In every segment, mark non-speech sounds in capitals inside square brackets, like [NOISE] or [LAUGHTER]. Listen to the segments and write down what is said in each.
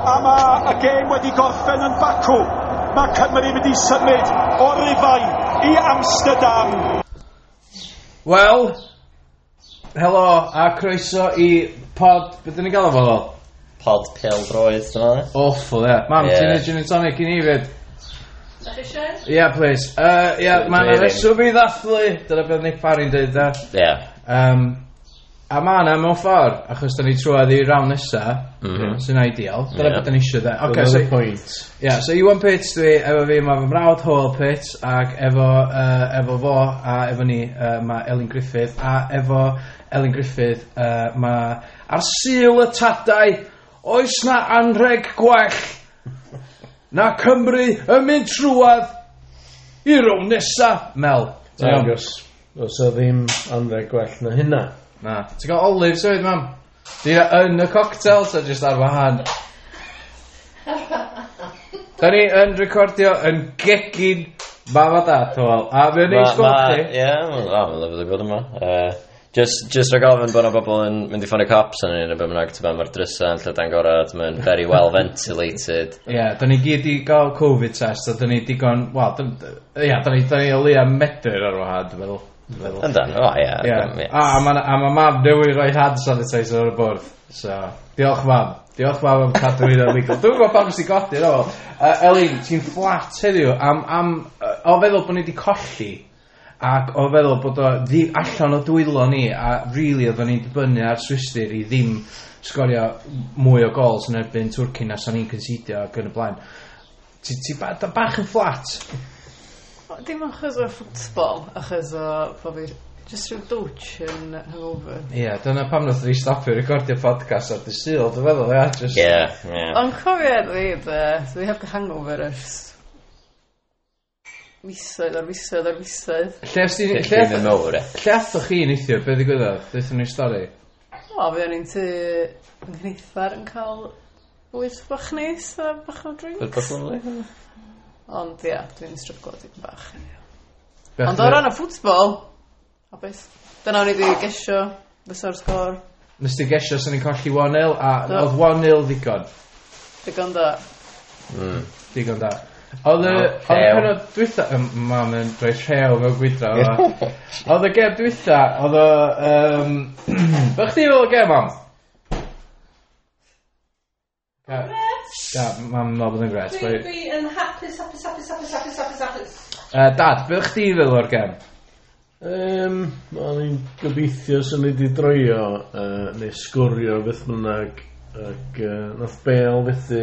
a mae y gêm wedi gorffen yn Bacw. Mae Cymru wedi symud o rifau i Amsterdam. Wel, helo a croeso i pod, beth dyn ni'n gael o fo? Pod pil droedd, dyn ni? Awful, ie. Mam, yeah. ti'n neud gin and tonic i ni fyd? Ie, Yeah, please. Uh, yeah, mae'n reswm i ddathlu. Dyna beth Nick Parry'n dweud, da. Yeah. Um, A ma' 'na mewn ffordd, achos da ni trwad i rawn nesa m-hm sy'n ideal dyna yeah. beth da ni isio 'de ocê so... Dyna o'dd pwynt. Ia so Iwan Pits dwi efo fi mae fy mrawd Hywel Pits ac efo uh, efo fo a efo ni uh, mae Elin Griffith a efo Elin Griffith uh, mae ar syl y Tadau oes 'na anreg gwell na Cymru yn mynd trwad i rownd nesa Mel. Nagos do's o ddim anreg gwell na hynna. Na. Ti'n cael olives hefyd, mam? Di yn y cocktail, ta jyst ar wahan? [LAUGHS] Da ni yn recordio yn gegin mam a dad, wel. A mi o'n eich bod chi? Ie, mae'n lyfod y bod yma. Just, just rhaid gofyn bod yna bobl yn mynd i ffonio cops yn un o beth bynnag, ti'n meddwl, mae'r drysa yn llydan gorau, mae'n very well [LAUGHS] ventilated. Ie, yeah, da ni gyd i gael Covid test, a da ni digon, wel, ie, da ni, da ni o leia medr ar wahad, dwi'n meddwl. Yndan, o ie. A a mae mam newydd roi hand sanitizer ar y bwrdd. So, diolch mam. Diolch mam am cadw i'n legal. Dwi'n gwybod pam sy'n godi yn ôl. Uh, Elin, ti'n flat heddiw am... am uh, o feddwl bod ni wedi colli ac o feddwl bod o ddim allan o dwylo ni a really, oedden ni'n dibynnu ar Swistir i ddim sgorio mwy o gols yn erbyn Twrci na sa'n ni'n considio ac yn y blaen. Ti, ti ba, bach yn fflat? ffwc- dim achos o ffwtbol, achos o bod fi just rhyw dwtch yn hangover. Ie, yeah, dyna pam nath ni stopio recordio podcast ar dy syl, dwi'n meddwl, ia, just... Ie, ie. Ond cofio fi, de, dwi heb gael hangover ers misoedd ar misoedd ar misoedd. Lle os ti'n... Lle Dim yn ath- mowr, e. lle athoch chi neithio, be ddigwyddodd? Dethon ni stori. O, fi o'n i'n tu yng gneithar yn cael wyth bach neis a bach o drinks. Oedd bach o'n le? Ond ia, dwi'n stryglo dipyn bach. Ond o ran y ffwtbol, hapus. Dyna o'n i wedi gesio, fysa'r sgôr. Nes ti gesio sy'n ni'n colli 1-0, a Do. oedd 1-0 ddigon. Digon da. Mm. Digon da. Oedd y... Oedd y penod dwytha... Mam yn rhoi rhew mewn gwydra. [LAUGHS] yma. Oedd y gem dwytha, oedd y... Um, Bych fel y gem, mam? Ie. Da, mam yn meddwl bod yn gret. Dwi, dwi yn hapus, hapus, hapus, hapus, hapus, hapus, hapus. Uh, Dad, beth o'ch chdi fel o'r gem? Ehm, o'n i'n gobeithio sy'n ni wedi droio, uh, neu sgwrio beth bynnag, ac uh, nath Bale fethu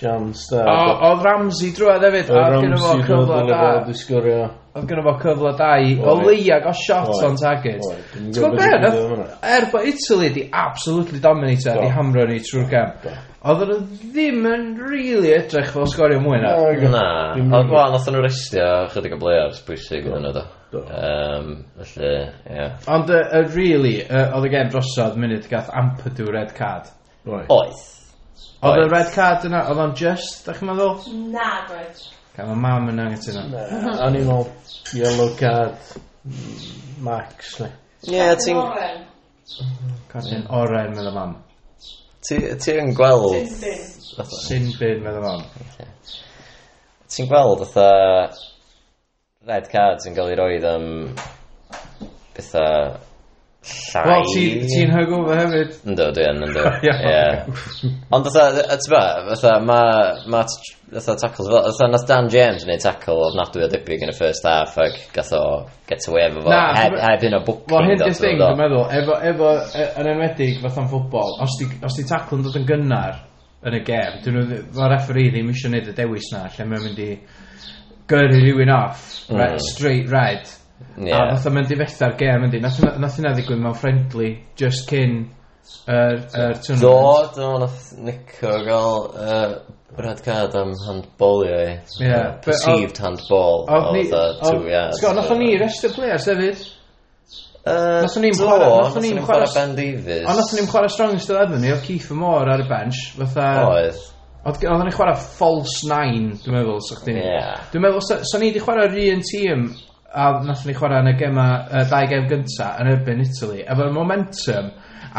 jams da. O, oedd Ramsey drwad hefyd, a oedd gynnu fo cyfle da. wedi sgwrio. Oedd gynnu fo cyfle da i, o Oedd. leia o shot Oedd. on target. Oedd. Dwi'm yn T'w gwybod gwybod beth be? sy'n digwydd yn fan'na. Er bod Italy di absolutely dominator, di hamro ni trwy'r gem. Do. Oedd nhw ddim yn really edrych fel sgorio mwy na. Na, ond wel, nath nhw restio chydig o players bwysig yn nhw do. Um, felly, ie. Yeah. Ond, uh, uh, really, uh, oedd y gen drosodd munud gath Ampadu red card. Oedd. Oedd y red card yna, oedd o'n just, da chi'n meddwl? Na, doedd. Gan mae mam yn angytuno. O'n i'n meddwl, yellow card, mm, max, ne. Ie, ti'n... Oren. Cardyn oren, meddwl mam. Ti, ti yn gweld... Sin bin. Sin bin, meddwl o'n. Ti'n gweld fatha red cards yn cael ei roed am bethau llai... Wel, ti'n ti hungover hefyd. Ynddo, dwi yn, ynddo. [LAUGHS] Ie. Ond fatha, a ti'n ba, fatha, ma, ma, fatha tackles fel, fatha nath Dan James wneud tackle ofnadwy o debyg yn y first half, ac gath o get away efo fo, heb, heb hyn o booking. Wel, hyn yw'r thing, dwi'n meddwl, efo, efo, e, yn enwedig fatha'n ffwbol, os di, os ti tackle yn dod yn gynnar yn y gem, dwi'n mae'r referee ddim eisiau gwneud y dewis na, lle mae'n mynd i gyrru rhywun off, mm. straight red, Yeah. A fatha mae'n difetha'r gem yndi. Nath, nath yna ddigwydd mewn friendly, just cyn yr er, er tournament. Do, nath Nico gael uh, brad card am handbolio i. Yeah. Perceived handball. Oedd ni... Sgol, nath o'n i rest y players hefyd. Uh, nath o'n i'n chwarae... Nath o'n i'n chwarae Ben Davies. Ond nath o'n i'n chwarae strong still ever ni, oedd Keith Moore ar y bench. Fatha... Oedd. Oedd o'n i'n chwarae false nine, dwi'n meddwl, sa'ch di. Yeah. Dwi'n meddwl, sa'n i wedi chwarae'r un tîm a nathon ni chwarae yn y gema, y dau gem gynta yn erbyn Italy, efo'r momentum,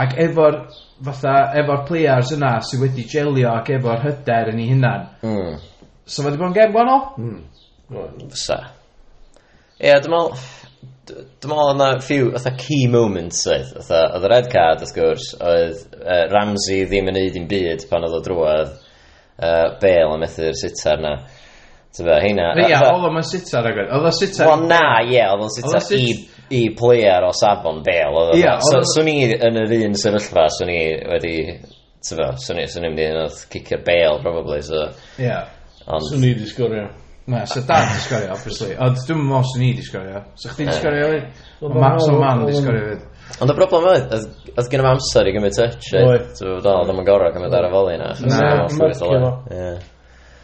ac efo'r fatha, efo'r players yna sydd wedi gelio ac efo'r hyder yn ei hunan. Mm. So mae wedi bod yn gem gwahanol? Mm. Fysa. Ie, yeah, dwi'n meddwl, dwi'n meddwl yna few fatha key moments oedd. Otha, oedd y red card wrth gwrs, oedd uh, Ramsey ddim yn neud i'n byd pan oedd o drwodd uh, Bale a methu'r sitar na. Tyfa, heina... Ia, oedd o'n sitar agwedd. Oedd o'n sitar... Wel na, ie, oedd o'n sitar i, i player o Safon Bale. Ia, oedd o'n... Swn i yn yr un sefyllfa, swn i wedi... Tyfa, swn i ddim wedi oedd cicio'r Bale, probably, so... Ia, swn i wedi sgorio. Na, so Dan wedi sgorio, obviously. Ond dwi'n meddwl swn i wedi sgorio. So chdi'n sgorio fi? O Max o Man wedi sgorio fi. Ond y broblem oedd, oedd gen i amser i gymryd touch. Eh? Oedd. Dwi'n meddwl, oedd o'n gorau gymryd ar y foli na. Na, mae'n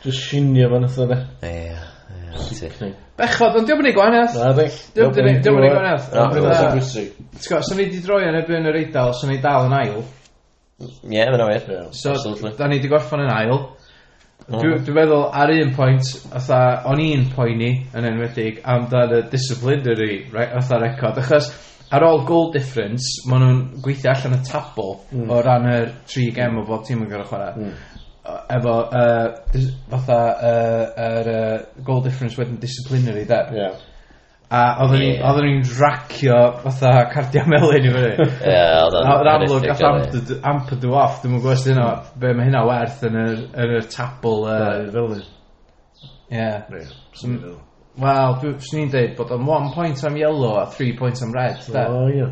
Just shinio fan ytho de. Ie, ie. Bechod, ond diolch yn ei gwahaniaeth. Na, di. Diolch yn ei gwahaniaeth. Na, diolch yn bwysig. T'w gwybod, sy'n ni wedi droi yn erbyn yr eidl, sy'n ni dal yn ail. Ie, mae'n awyr. So, Absolutely. da ni wedi gorffan yn ail. Mhm. Dwi'n meddwl ar un pwynt, atha, o'n i'n poeni yn enwedig am amdan y disciplinary atha record, achos ar ôl goal difference, maen nhw'n gweithio allan y tabl mm. o ran y tri gem o bob tîm yn gorau chwarae. Mm. Uh, efo uh, dis, fatha yy yr uh, goal difference wedyn disciplinary de. Yeah. A oedden ni, yeah. oedden ni'n racio fatha cardia melyn i fyny. Ie, oedden ni'n amlwg gath amp ampered o off, dwi'n gwybod sydd hynna, be mae hynna werth yn yr, yn yr tabl uh, yeah. village. Ie. Yeah. Yeah. Wel, swn i'n deud bod o'n one point am yellow a three point am red, de? O, ie.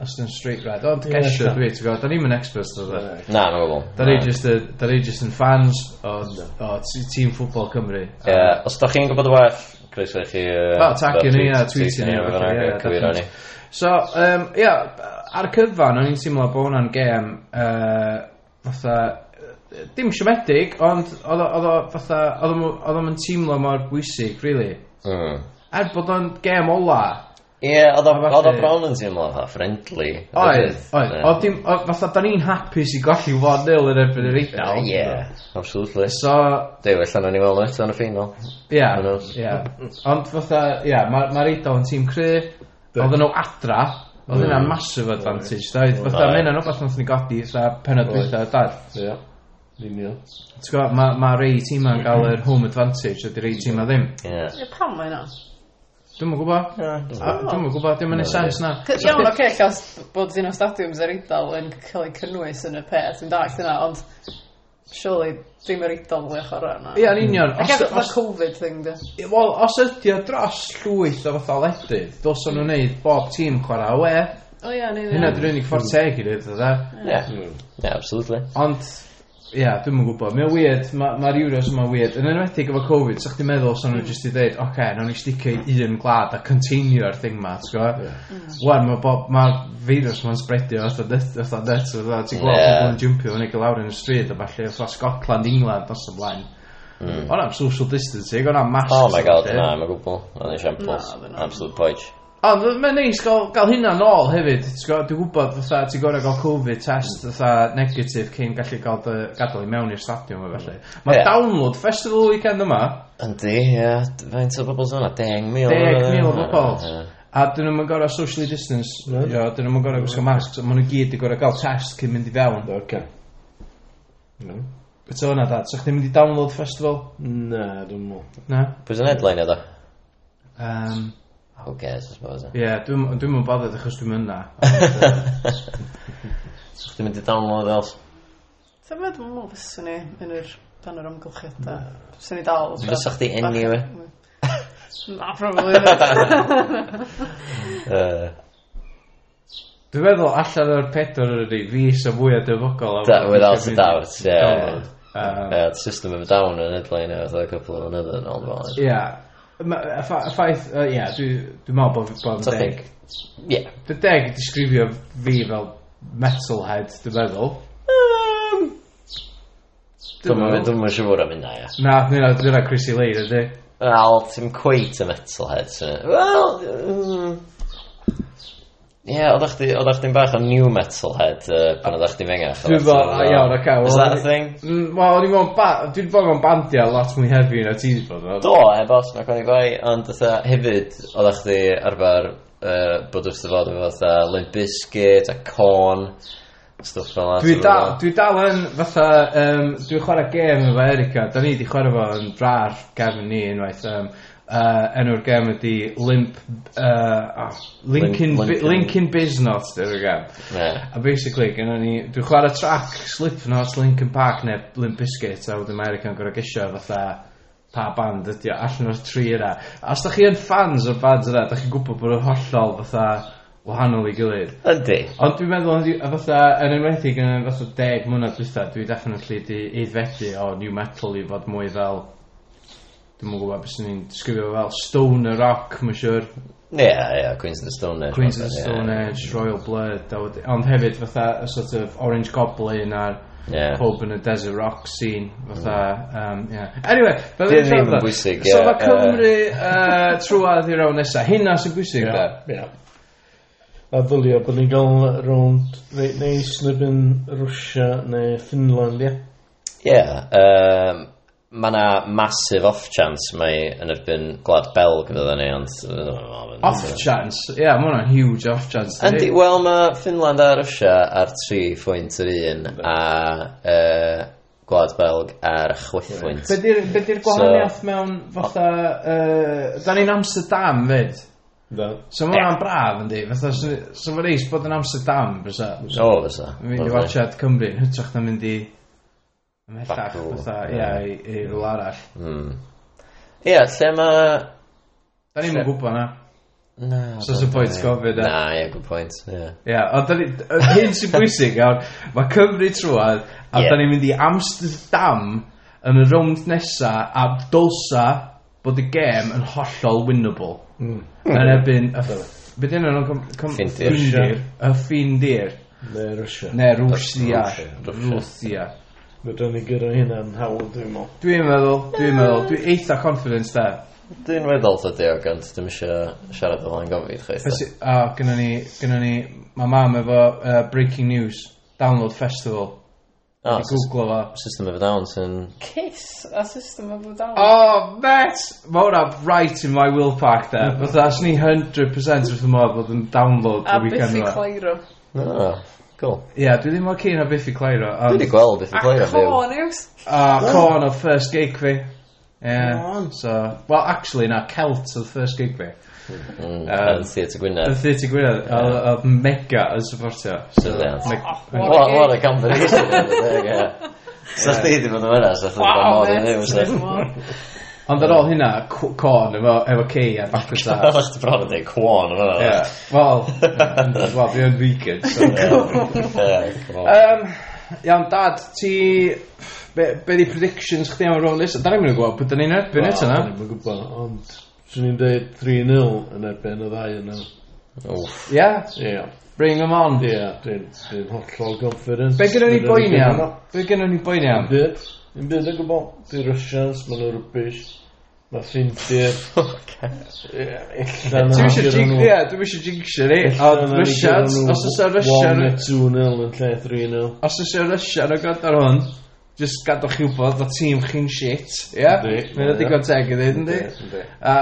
Os yn straight red. Ond gesio, dwi, ti'n gwybod, da ni'n mynd experts, dwi. E? Na, na, gwbl. Da ni just, da ni just yn fans o, o tîm ffwbol Cymru. Ie, os da chi'n gwybod y well, Chris, eich chi... O, tagio ni, a tweetio ni. So, ie, ar y cyfan, o'n i'n teimlo bod hwnna'n gem, fatha, dim siomedig, ond oedd o fatha, oedd o'n teimlo mor bwysig, really. Mm. Er bod o'n gêm ola. Ie, yeah, oedd o bron yn teimlo fatha friendly. Oedd, oedd. Oedd dim, fatha, da ni'n hapus i golli fod nil yn erbyn yr eidl. Ie, absolutely. So... Dew, allan o'n i weld eto yn y ffinal. Ie, ie. Ond fatha, ie, mae'r eidl yn tîm cry. Oedd nhw adra. Oedd hynna'n massive advantage, da. Fatha, mae hynna'n rhywbeth nath ni godi, fatha, penod dwytha, da. Ie. Ddim i ots. Ti'n gwybod, mae ma rei tîma'n gael yr home advantage, ydy rei tîma ddim. Ie. Pam mae yna? Dwi'n mwyn gwybod. Dwi'n mwyn gwybod, dim yn ei sens na. Iawn, oce, chas bod un o stadiwms yr eidl yn cael ei cynnwys yn y peth, yn dallt yna, ond surely dim yr eidl fwy ochr yna. Ie, yn union. Ac efo the Covid thing, di. Wel, os ydy o dros llwyth o fatha ledydd, dylsyn nhw'n neud bob tîm chwarae awe. O ie, ni ddim. Hynna dwi'n unig ffordd teg i ddweud, dda. Ie, absolutely. Ond, Ie, yeah, dwi'm yn gwybod. Mae'n weird, mae'r ma Euros yma'n weird. Yn enwedig efo Covid, sa'ch ti'n meddwl sa'n nhw jyst i ddeud, oce, okay, nawn ni sticio i un glad a continuo'r thing ma, ti'n gwybod? Wan, mae bob, mae'r virus ma'n spreadio os da det, os da det, ti'n gweld yeah. pobl yn jumpio yn ei lawr yn y stryd a falle, os da Scotland, England, os da blaen. Mm. Ond am social distancing, ond am masks. Oh my god, na, mae'n gwbl. Ond am shambles. Absolute poich. Ond mae'n neis gael, gael hynna nôl hefyd, dwi'n gwybod fatha ti'n gorau gael Covid test fatha negative cyn gallu gael dy gadael i mewn i'r stadiwm felly. Mae yeah. download festival weekend yma. Yndi, ie, faint o bobl sy'n yna? 10,000? 10,000 o bobl. A dyn nhw'n gorau socially distance, no. Right. dyn nhw'n gorau gwisgo masks, ond maen nhw gyd i gorau gael test cyn mynd i fewn. Okay. No. Beth o'na dad? sa'ch ddim mynd i download festival? Na, dwi'n mwyn. Na? Pwy sy'n headline o da? Um, who cares, I suppose. Eh? Ie, yeah, dwi'n dwi'm yn bothered achos dwi'm yna. Os chdi'n mynd i download els? Ti'n meddwl, dwi'n meddwl fyswn ni yn yr dan yr amgylchiadau. Fyswn ni dal. Fysa chdi anyway. E? [LAUGHS] Na, probably. [LAUGHS] Dwi'n meddwl allan o'r pedwar yr ydy, fi sy'n fwy o dyfogol. Without a doubt, yeah. Um, yeah, system of down yn edrych yn a couple of another and all that. Yeah, ma- y ffa- y ffaith, yy, ie, dwi, dwi'n meddwl bod bod So yn deg. think, yeah. Dy deg i disgrifio fi fel metalhead, dwi'n meddwl. Um, Dwi'n ddim yn siŵr am hynna, ie. Na, dyna, dyna Chrissy Lee, ydy. Wel, ti'n cweit y metalhead. so- Wel, mm, Ie, oeddach chdi, oeddach chdi'n bach o new metal head uh, pan oeddach chdi'n fengach. Dwi'n fawr, iawn, oce. Is that a thing? Mm, wel, o'n i'n fawr, dwi'n bod o'n bandiau lot mwy heavy na ti'n bod. Do, e, bos, mae'n conni gwaith, ond hefyd, oeddach chdi arfer uh, bod wrth y fod efo fatha Limp Bizkit, a Corn, stwff fel yna. Dwi dal, dwi dal yn fatha, um, dwi'n chwarae gêm efo Erica, da ni wedi chwarae fo yn drar gefn ni unwaith, um, uh, enw'r gem ydi Limp uh, oh, Lincoln, Link, Lincoln. Lincoln Biznot dy'r gem yeah. a basically gynnu ni dwi'n chwarae track Slipknot Lincoln Park neu Limp Bizkit a wedyn mae'r gan gorau gisio fatha pa band ydi o allan o'r tri yna a os da chi yn fans o'r bands yna da chi'n gwybod bod yn hollol fatha wahanol i gilydd ydy ond dwi'n meddwl a fatha yn enwedig yn fatha deg mwynhau dwi'n dwi definitely di eiddfedu o new metal i fod mwy fel Dwi'n yn gwbod be' swn i'n disgrifio fel stoner rock mae'n siwr. Ie ie Queens of the Stone Age Queens of the Stone Age, Royal Blood a wed- ond hefyd fatha y sort of Orange Goblin a'r Ie. pob yn y Desert Rock scene fatha mm. yym ie. Eniwe, fel Dyn ni'n ddim yn bwysig, So ie, ma' Cymru uh, trwad i'r rawn nesa. Hynna sy'n bwysig da? Ia. A ddylio bod ni'n gael rownd reit neis yn erbyn Rwsia neu Finland, ia? Ie, yym Mae yna massive off-chance mae yn erbyn Gwlad Belg fydda ni, ond... Off-chance? Ie, yeah, mae hwnna'n huge off-chance. Yndi, wel mae Finland a Russia ar 3 phwynt yr un, a uh, Gwlad Belg ar chwythwynt. Be di'r gwahaniaeth so, mewn fatha... Uh, da ni'n Amsterdam fyd? Da. So mae hwnna'n braf yndi, fatha, so mae'n reis bod yn Amsterdam, fysa? O, fysa. Mynd i watchad Cymru, yn hytrach na mynd i... Ymhellach, fatha, ia, i, i rwyl mm. arall. Mm. Ia, lle mae... Da ni'n gwybod na. Na. So sy'n pwynt gofyn na. Na, ia, good point, Ie, Ia, ond da ni, hyn sy'n bwysig, iawn, mae Cymru trwad, a da ni'n mynd i Amsterdam yn y rownd nesa, a dylsa bod y gêm yn hollol winnable. Mm. Yn ebyn, Be dyn nhw'n Ffindir. Y Ffindir. Neu Rwysia. Neu Rwysia. Rwysia. Fydden ni gyda hynna'n hawdd, dwi'n meddwl. Dwi'n meddwl, dwi'n meddwl, dwi'n eitha confidence da. Dwi'n meddwl ta dio, ond dwi'n eisiau siarad o flaen gofyd chweith. A, gynnu ni, gynnu ni, mae mam efo uh, Breaking News, Download Festival. O, oh, Google fo. System of a Down sy'n... Kiss a System of a Down. Oh, met! Mae hwnna right in my will pack there. Fytha, as ni 100% wrth y modd bod yn download y weekend yma. A beth i Cleiro. Cool. Ie, yeah, dwi ddim mor cyn o Biffy Clyro. Dwi wedi gweld Biffy Clyro. A Corn yws. A Corn oedd first gig fi. Yeah, so, well, actually, na, Celt oedd first gig fi. Mm, um, Theatr Gwynedd. Yn Theatr Gwynedd, oedd mega yn supportio. Brilliant. Oh, what a conversation. [LAUGHS] So, chdi wedi bod yn fyna, sa chdi wedi bod yn fyna. Ond ar ôl hynna, corn efo, efo K a backward [LAUGHS] arch. Fel chdi bron yn dweud corn efo hynna. Wel, [LAUGHS] well, dwi yn vegan. So, um, iawn, dad, ti... Be, be di predictions chdi am y rôl list? Da ni'n mynd i gweld pwy da ni'n erbyn eto na. Da ni'n gwybod, ond... Swn i'n dweud 3-0 yn erbyn y ddau yna. Ie? Ie. Bring them on. Ie, yeah, dwi'n hollol confidence. Be gynnu ni boen iawn? Be gynnu ni boen am? Byd. Yn byd o gwbl. Di Russians, maen nhw'n rwbys. Mae ffrindiau. [LAUGHS] Ella na. Eisiau jinxio, ie, dwi'n eisiau jinxio ni. Ond Russians, os oes y Russian... 1-2-0 yn lle 3-0. Os oes y Russian o gyd ar hwn, just gadwch chi wybod o tîm chi'n shit, ie? Mae'n ydy gwrdd teg i ddweud, ynddi? A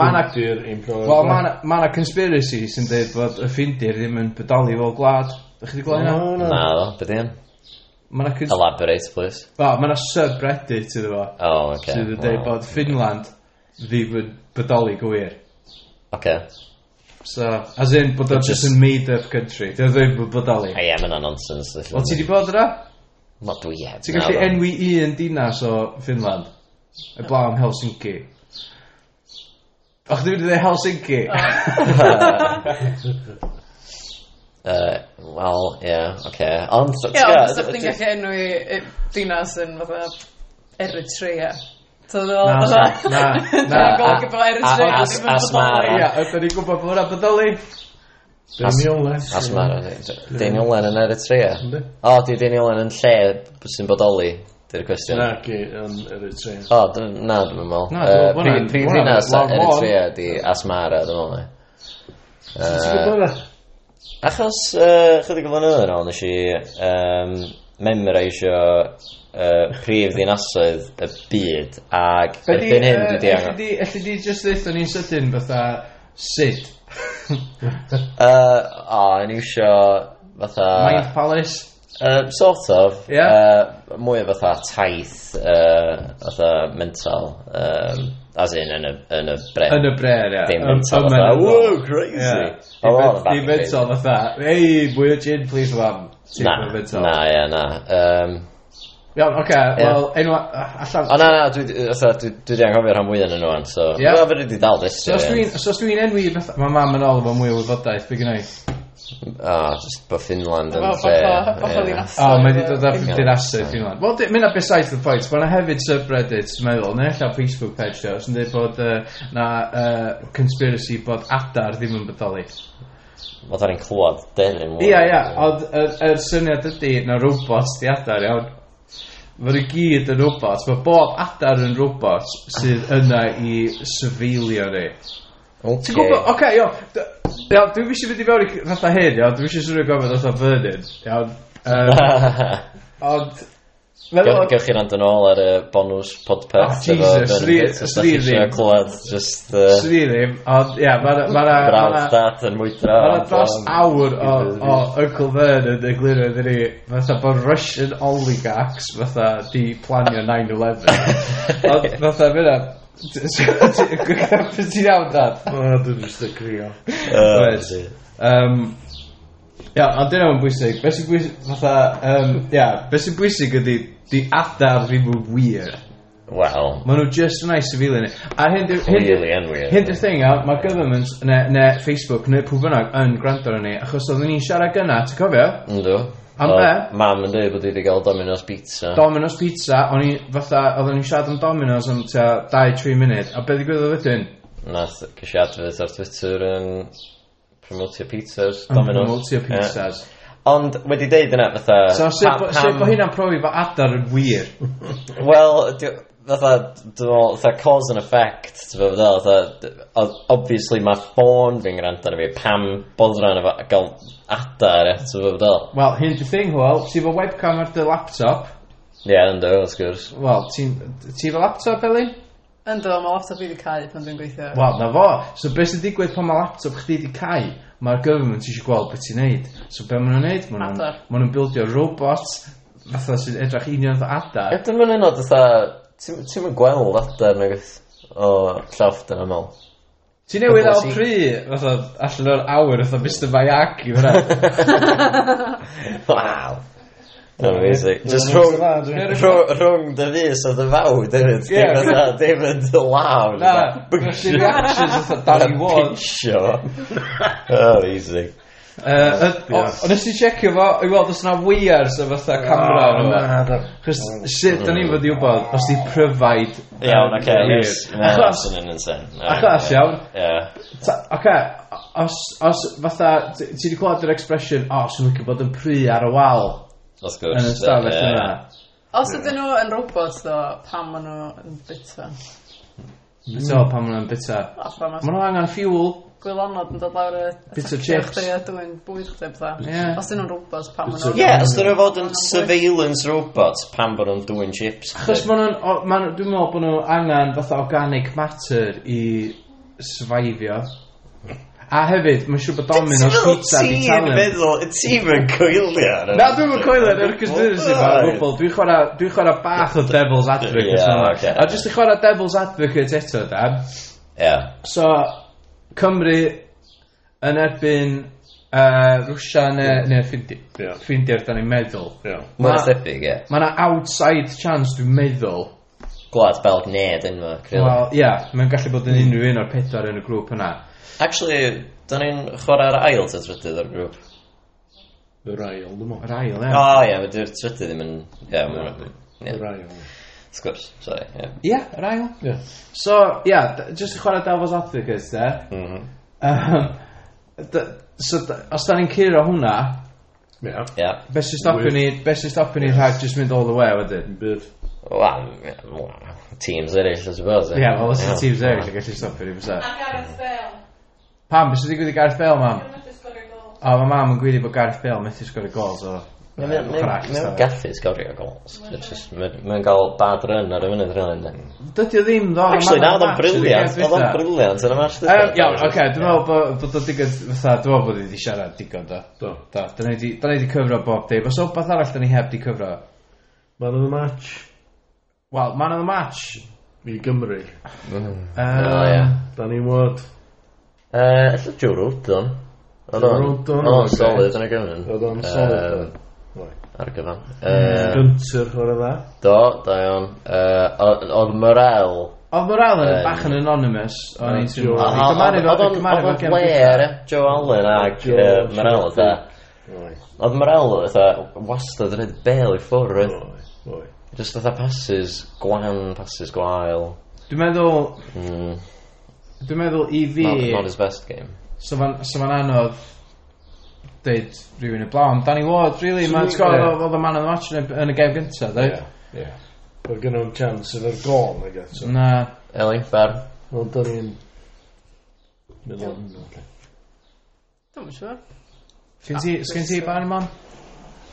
mae'n a... Wel, mae yna conspiracy sy'n dweud bod y ffindir ddim yn bodoli fel gwlad. Dych chi wedi gweld hynna? Na, do, beth Mae na cons- Elaborate, please. Wel, mae na subreddit iddo fo. O, oh, oce. Sydd yn dweud bod Finland ddim yn bodoli gwir. Oce. So, as in, bod o'n just yn made-up country. Dwi'n ddim yn bodoli. Ie, mae yna nonsense. Wel, ti di bod yna? Ma dwi e. Ti'n gallu enwi un dinas o Finland? Y blaw am Helsinki. Och, dwi'n dweud Helsinki. [LAUGHS] Uh, Wel, ie, yeah, oce. Okay. Ond, ti'n gwybod... Ie, ond ti'n gallu enw i dinas yn fatha Eritrea. So, Na, na, [LAUGHS] na. Na, gol gyfo Eritrea. Asmara. Ie, ydyn ni'n gwybod bod hwnna bydoli. Daniel Len. Asmara. Daniel Len yn Eritrea. O, di Daniel Len yn lle sy'n bodoli. Dy'r cwestiwn. Na, gi, yn Eritrea. O, na, dwi'n meddwl. Uh, Prif ddinas Eritrea di Asmara, dwi'n meddwl. Ti'n gwybod uh, Achos, uh, chydig o flynyddoedd yn ôl, nes i um, memorisio uh, prif ddinasoedd y byd ac erbyn hyn dwi di angen. Elli di just ddeithio ni'n sydyn fatha sut? uh, [LAUGHS] o, yn iwsio fatha... Mind Palace? Uh, sort of. Yeah. Uh, mwy o fatha taith, uh, fatha mental. Um, As in, yn y, yn y bre Yn y brer, ia. Ddim yn tal fatha, whoa crazy. Ddim yn tal fatha, hey, mwy o gin, please, mam. Na, na, ia, na. Um, Iawn, oce, okay, yeah. wel, enw, allan... O, na, na, dwi wedi anghofio rhan fwyaf yn nhw an, so... Yeah. Wel, fe wedi dal destio. So, os dwi'n enwi, mae mam yn ôl efo mwy o wybodaeth, be gynnau? O, just bo Finland yn fe. O, mae wedi dod ar dinasu Finland. Wel, mynd ar besides the point, mae yna hefyd subreddits, dwi'n meddwl, neu allan Facebook page o, sy'n dweud bod uh, na uh, conspiracy bod adar ddim yn bodoli. Wel, da'n i'n clywed dyn yn Ia, ia, ond yr er syniad ydy na robots di adar, iawn. Mae'r i gyd yn robots, mae bob adar yn robots sydd yna i sefeilio ni. Okay. Ti'n gwybod, oce, okay, iawn, Iawn, dwi'n eisiau fynd i mewn i fatha hyn, iawn, dwi'n eisiau swnio gofyn fatha Vernon, iawn. Yym, [LAUGHS] ond... Meddwl... Gewch chi rand yn ôl ar y bonws podpeth. Ah, oh, Jesus, sri- sri clywed, just... Uh, Swn i ddim, ond ia, mae'n... Brawd dad yn mwydra. Mae'n dros um, awr o, o Uncle Vernon yn egluro iddyn ni, fatha bod Russian oligarchs fatha di planio 9-11. [LAUGHS] Ond fatha fyna, Ti'n iawn, dad? O, dwi'n just yn crio. Um, Ia, ond dyna mae'n bwysig. Beth sy'n bwysig, fatha, um, ia, beth sy'n bwysig ydy, di adar ddim yn wir. Wel. Maen nhw just yn nice civilian. A hyn di'r... Clearly yn wir. Hyn di'r thing, iawn, mae government, neu ne Facebook, neu pwy bynnag yn gwrando ar ni, achos oedden ni'n siarad gyna, ti'n cofio? Ynddo. Am be? Mam yn dweud bod i wedi cael Domino's Pizza. Domino's Pizza, o'n i fatha, oedden ni'n siarad am Domino's am tua 2-3 munud, a beth i gwybod wedyn? Nath gysi adfyd ar Twitter yn promotio pizzas, Domino's. Promotio pizzas. Yeah. Ond wedi deud yna fatha... So, sef bod hynna'n profi bod adar yn wir? Wel, fatha, dwi'n meddwl, fatha cause and effect, ti'n meddwl, fatha, fatha, obviously mae ffôn fi'n gwrando arno fi, pam bod rhan efo gael adar, ti'n meddwl, Wel, hyn dy thing, wel, ti fo webcam ar dy laptop, Ie, yeah, ynddo, wrth gwrs. wel, ti'n ti fo laptop, Elin? Ynddo, mae laptop i wedi cael pan dwi'n gweithio. Wel, na fo. So, beth sy'n digwydd pan mae laptop chdi wedi cael? Mae'r government eisiau gweld beth ti'n neud. So, be maen nhw'n neud? Maen nhw'n- Adar. maen nhw'n bildio robots fatha sy'n edrych union fatha adar. Ydyn nhw'n mynd yn fatha, Ti'n ti'm yn gweld adar nagwyt o llawft yn amal. Ti o al pry fatha allan o'r awyr fatha Mr Miyagi fyna. [LAUGHS] Waw. Amazing. Just rhwng, rhwng dy fus o dy fawd hefyd. Dim yna, [LAUGHS] dim yn dy law. Na, reactions fatha Danny [LAUGHS] Ward. Pinsio. Amazing. Yy y- o- nes ti checio fo i weld os yna wires a fatha camera arno yma. Na do. Achos mm. sut da ni fod i wybod, os 'di pryfaid Iawn oce, neis ma' hynna'n Achos swnio'n insane. Achos iawn. Ie. Ta- ocê os os fatha ti ti 'di clywed yr expression o 'swn i'n licio bod yn pry ar y wal Wrth gwrs yn y stafell ie. yna. Os ydyn nhw yn robots ddo, pam maen nhw yn bita? Beto pan maen nhw'n bita? Alla ma' Ma' nhw angen fuel gwylonod yn dod lawr y... Bits o chips. ...a dwi'n bwyd chdi bydda. bethau. Os dyn nhw'n robots, pam maen nhw'n... Ie, os dyn nhw fod yn surveillance robot, pam bod nhw'n dwi'n chips. Achos maen nhw'n... Dwi'n meddwl bod nhw angen fatha organic matter i survivio. A hefyd, mae'n siŵr bod Domino's Pizza di talu. Ti'n meddwl, ti'n yn coelio? Na, dwi'n yn coelio yn yr conspiracy fan o gwbl. Dwi'n chwarae dwi chwara bach o Devil's Advocate. yeah, okay. A jyst i chwarae Devil's Advocate eto, da. Ie. So, Cymru yn erbyn uh, Rwsia neu, neu ffindi, yeah. ffrindiau da ni'n meddwl. Yeah. Mae'n thebyg, ie. Mae yna outside chance, dwi'n meddwl. Gwlad Belg neu Denmark, really. Wel, ie, yeah, mae'n gallu bod yn unrhyw un o'r pedwar yn y grŵp yna. Actually, da ni'n chwarae'r ail ta trydydd o'r grŵp. Yr ail, dwi'n meddwl. Yr ail, ie. O, ie, yeah, trydydd ddim yn... Ie, yeah, Yr ail. Sgwrs, sorry. Ie, yeah. yr ail. Yeah. So, ia, yeah, jyst i chwarae Devil's Advocate, de. Mm -hmm. um, da, so, da, os da ni'n curo hwnna, yeah. yeah. beth sy'n stopio ni, beth sy'n stopio ni rhag jyst mynd all the way wedyn? Bydd. Wel, teams eraill, I suppose. Ie, yeah, well, os y teams eraill yn gallu stopio ni, fysa. A Gareth Bale. Pam, beth sy'n digwydd i Gareth Bale, mam? O, mae mam yn gwylio bod Gareth Bale methu sgwr y gol, so... Mae'n gallu sgorio gols. Mae'n cael bad run ar y fynydd rhywun, ynddo. Mm. Dydy o ddim, ddo. Actually, na, oedd o'n briliant. Oedd o'n briliant yn y match. Iawn, oce, dwi'n meddwl bod o'n digon, fatha, dwi'n meddwl bod ni wedi siarad digon, do. Do. Da, da ni wedi cyfro bob dim. Os o'n beth arall da ni heb di cyfro? Man of the match. Wel, man of the match. I Gymru. Da ni'n wod. Ella Joe Rodon. Oedd o'n solid yn y gyfnod. Oedd o'n solid ar gyfan. Uh, Gunter, o'r yma. Do, da iawn. Uh, oedd Morel... Oedd Morel yn bach yn anonymous, o'n i'n teimlo. Oedd o'n Blair, Joe Allen ag Morel, da. Oedd Morel, wastad yn edrych bel i ffwrdd. Just oedd passes, gwan, passes gwael. Dwi'n meddwl... Mm. Dwi'n meddwl i fi... Not, not his best game. So ma'n anodd deud rhywun y blaw Danny Ward, really, so, mae'n sgol oedd y man of the match yn y, yn y gef gyntaf, dweud. Ie, yeah, ie. Yeah. Oedd gen nhw'n chance yn yr gol, I guess. So. Na. Eli, bar. Wel, da ni'n... Middle yn... Dwi'n siŵr. Sgyn ti ah, barn, man?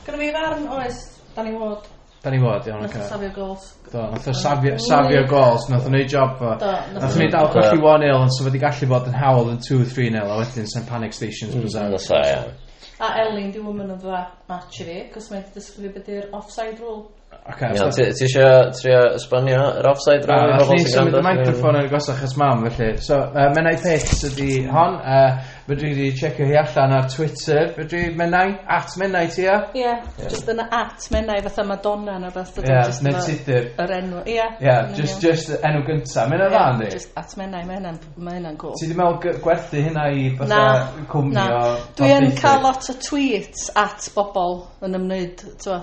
Gynna fi farn, oes, Danny Ward. Danny Ward, iawn. Nath o safio gols. Do, nath o safio, safio gols, nath o'n neud job fo. Nath o'n dal colli 1-0, ond sef wedi gallu bod yn hawl yn 2-3-0, a wedyn sy'n panic stations hmm. bizarre. Nath o. A Elin 'di woman of the match i fi 'c'os mae'n dysgu disgrifio be' offside rule. Okay, Iawn, ti ti isio trio esbonio yr offside rhaid i bobl sy'n symud y gwrando? microfon yn gosach ys mam felly. So, uh, Menai Pets ydi hon. Uh, Fydri wedi checio hi allan ar Twitter. Fydri Menai, at Menai ti a? Ie, just yn at mennau fatha Madonna neu beth. Ie, neu tudur. Yr enw, ie. Ie, just, just enw gynta. Mae'n yna dda, ynddi? Just at mennau, mae hynna'n ma hynna'n cool. Ti wedi meddwl gy- gwerthu hynna i Na, fatha cwmni na. o... Dwi yn cael lot o tweets at bobl yn ymwneud, t'wo,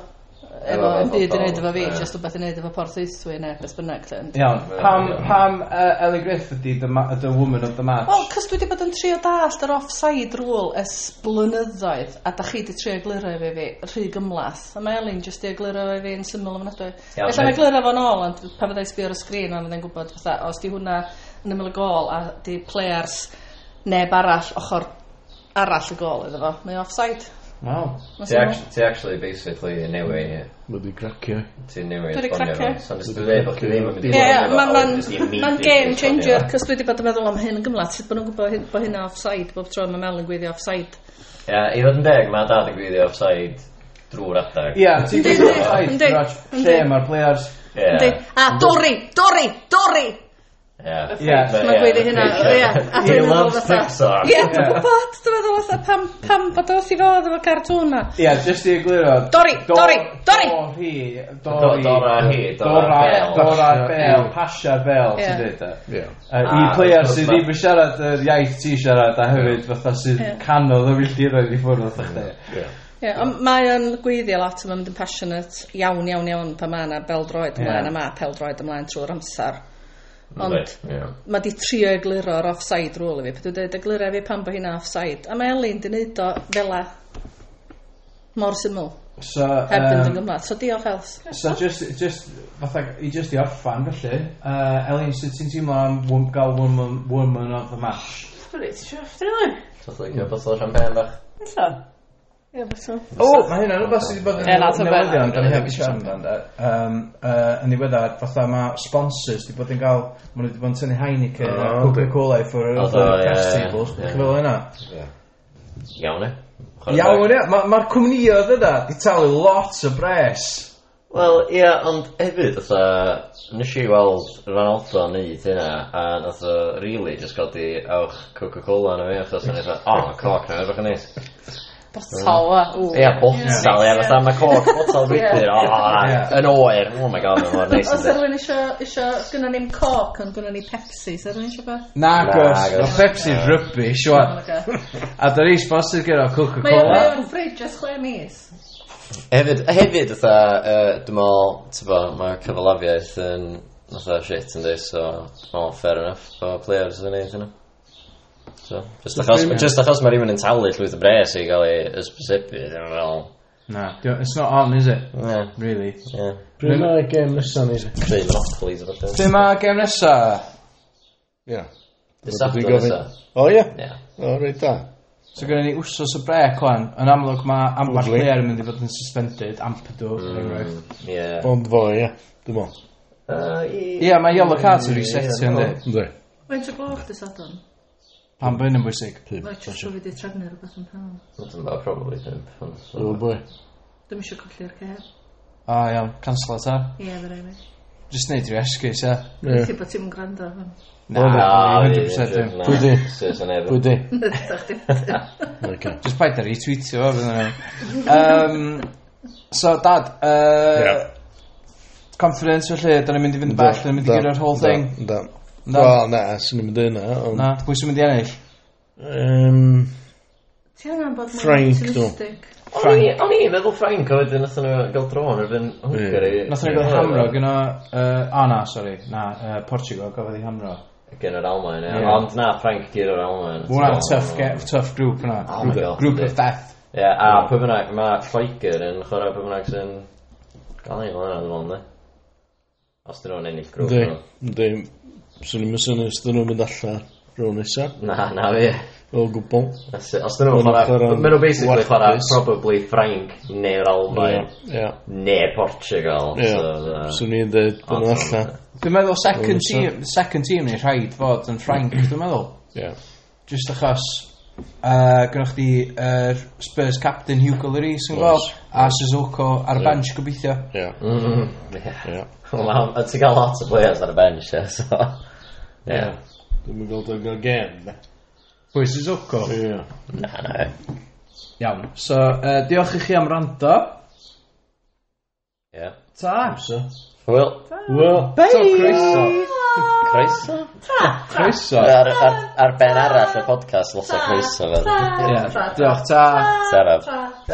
efo yn byd i neud efo fi, just o beth i neud efo porthaethwy neu beth bynnag. Iawn, pam, pam uh, Ellie Griff ydi the, the woman of the match? Wel, cys dwi wedi bod yn trio dallt yr offside rule es blynyddoedd, a da chi wedi trio egluro efo fi rhy gymlath. A mae Elin jyst i egluro efo fi yn syml ofnadwy. Felly mae egluro fo'n ôl, ond pan fyddai sbio ar y sgrin, ond fyddai'n gwybod fatha, os di hwnna yn ymwyl y gol a di players neb arall, ochr arall y gol iddo fo, mae offside. Wow. Ti actually, ti actually basically yn newid. Mae di cracio. Ti newid. Dwi'n cracio. So nes dwi'n dweud bod chi ddim yn mynd i fod. Mae'n game changer, cos dwi wedi bod yn meddwl am hyn yn gymlaeth, Sut bod nhw'n gwybod bod hynna offside, bob tro mae Mel yn gweithio offside. Ie, i ddod yn deg, mae dad yn gwyddi offside drwy'r adag. Ie, ti'n gwyddi offside, lle mae'r players. A Dori, Dori, Dori, Yeah. Yeah. Mae'n gweud ei hynna. He loves Pixar. Ie, dwi'n gwybod? Dwi'n meddwl fatha pam, pam bod os i fod efo cartwn na. Ie, just i egluro. Dori, Dori, Dori! Dori, Dori. Dora hi, Dora Bell. Dora Bell, Pasha Bell, ti'n dweud e. e ah, I player sydd ddim yn siarad yr iaith ti siarad a hefyd mm. fatha sydd canodd o filltiroedd i ffwrdd o chdi. Yeah, ond mae o'n gweiddio lot mae'n mynd yn passionate iawn, iawn, iawn pan mae yna beldroed ymlaen yeah. a mae peldroed ymlaen trwy'r amser. Ond yeah. mae di trio egluro'r offside rule i fi. Dwi'n dweud eglurio fi pan bod hynna offside. A mae Elin di wneud o fela mor syml. So, heb um, yn gymlaen. So diolch Els. So just, just, fatha, i just i orffan felly, uh, Elin, sut ti'n teimlo am wom, gael woman, woman of the match? Ffwrdd, ti'n siarad ffwrdd i lwy'n? Dwi'n dweud, beth o'r rhan bach? Illa. Ie, fysa. O, mae hynna'n rhywbeth sydd wedi bod yn newyddion, da ni heb i siarad amdano. Um, uh, yn ddiweddar, fatha mae sponsors wedi bod yn cael, maen nhw wedi bod yn tynnu Heineken a Coca-Cola i ffwrdd o'r cash tables. Chi'n fel yna? Iawn e. Iawn e. Mae'r cwmnioedd yna wedi talu lot o bres. Wel, ia, ond hefyd, fatha, nes i weld Van Alto yn neud hynna, a nath o really just di awch Coca-Cola na fi, achos o'n i fatha, oh, coc na, edrych yn neis. Botol, wa. Ia, botol, ia, fatha mae corc botol rydyn, yn oer, oh my god, mae'n neis. Os rwy'n isio, isio, gynnu ni'n coc ond gynnu ni Pepsi, so rwy'n isio beth? Na, gos, o Pepsi'n rubbish, wan. Oh A da ni sponsor gyda Coca-Cola. Mae o'n ffridge ys chwe mis. Hefyd, hefyd, ytha, dwi'n meddwl, ti'n bod, mae cyfalafiaeth yn, ytha, shit, yn dweud, so, fair enough, o players yn ei wneud hynna. So, just, achos, just achos mae rhywun yn talu llwyth o bres i gael ei ysbysebu, ddim yn fel... Na, it's not on, is it? Yeah. Really? Yeah. Pryd mae gem nesa ni? Pryd monopolies o fath. Pryd mae gem nesa? Ia. Dysabdo nesa. O ie? Ia. O, reit da. So gyda ni wsos y brec o'n, yn amlwg mae amball player yn mynd i fod yn suspended, Ampedw, mm, er enghraifft. Yeah. Ond fo, ia, dwi'n mwyn. Ie, mae yellow cards yn resetio, ynddi? Ynddi. Mae'n tra gloch dy sadon? Pam bod hyn yn bwysig? Pum. Wel, jyst bod wedi trefnu rhywbeth yn pam. Dwi'n meddwl, probably pump. O, bwy. Dwi'n eisiau colli'r cer. O, iawn. Cancel o ta? Ie, fe rai mi. Just neud rhyw esgus, ia. Ie. Chi bod ti'n gwrando fan. Na, 100% na, Pwy di? Pwy di? Just paid ar retweetio fo, byddwn um, So, dad, uh, yeah. confidence felly, da ni'n mynd i fynd bell, da ni'n mynd i gyrra'r whole thing. Da, da. Na. Wel, na, sy'n ni'n mynd yna. Ond... Na, pwy sy'n mynd i ennill? Um, Ti angen bod mwy Frank, do. optimistic. O'n i- o'n i'n meddwl Frank a wedyn nath nhw gael dron erbyn Hwngari. Nath nhw'n gael hamro gyno... Uh, a na, sori. Na, uh, Portugal gafodd i hamro. Gen yr Almain, ie. Ie. Ond na, Frank gyr o'r Almain. Mae tough, ge- tough group yna. Oh my Group- God. Group of death. Ie, a pwy bynnag, mae Lloegr yn chwarae pwy bynnag sy'n gael ei fel yna, dwi'n meddwl, ne? Os dyn nhw'n ennill grŵp. Ynddi, ynddi. Swn i'n mysyn os dyn nhw'n mynd allan rôl nesaf. Na, na fi. O gwbl. Os dyn nhw'n chwarae... Mae nhw basically chwarae probably Frank neu'r Almain. Yeah. Neu Portugal. Yeah. Swn i'n dweud bod nhw'n allan. Dwi'n meddwl second team, second team neu rhaid fod yn Frank, dwi'n meddwl. Ie. Just achos Uh, gynnwch chi uh, Spurs captain Hugo Lloris yn gweld a Suzuko ar y bench gobeithio. Ie. Mm-hmm. [LAUGHS] Wel, ti'n cael lot o players ar y bench, ie, so... [LAUGHS] Ie. Dwi'n gweld o'n gael gem, ne? Pwy, Suzuko? Ie. Na, na. Iawn, so, uh, diolch i chi am rando. Ie. Ta. so. Hwyl. Bye. Ta, croeso. Croeso. Ta. Croeso. Ar, ar, ar ben arall y podcast, los o croeso. Ie, diolch, ta. Saraf.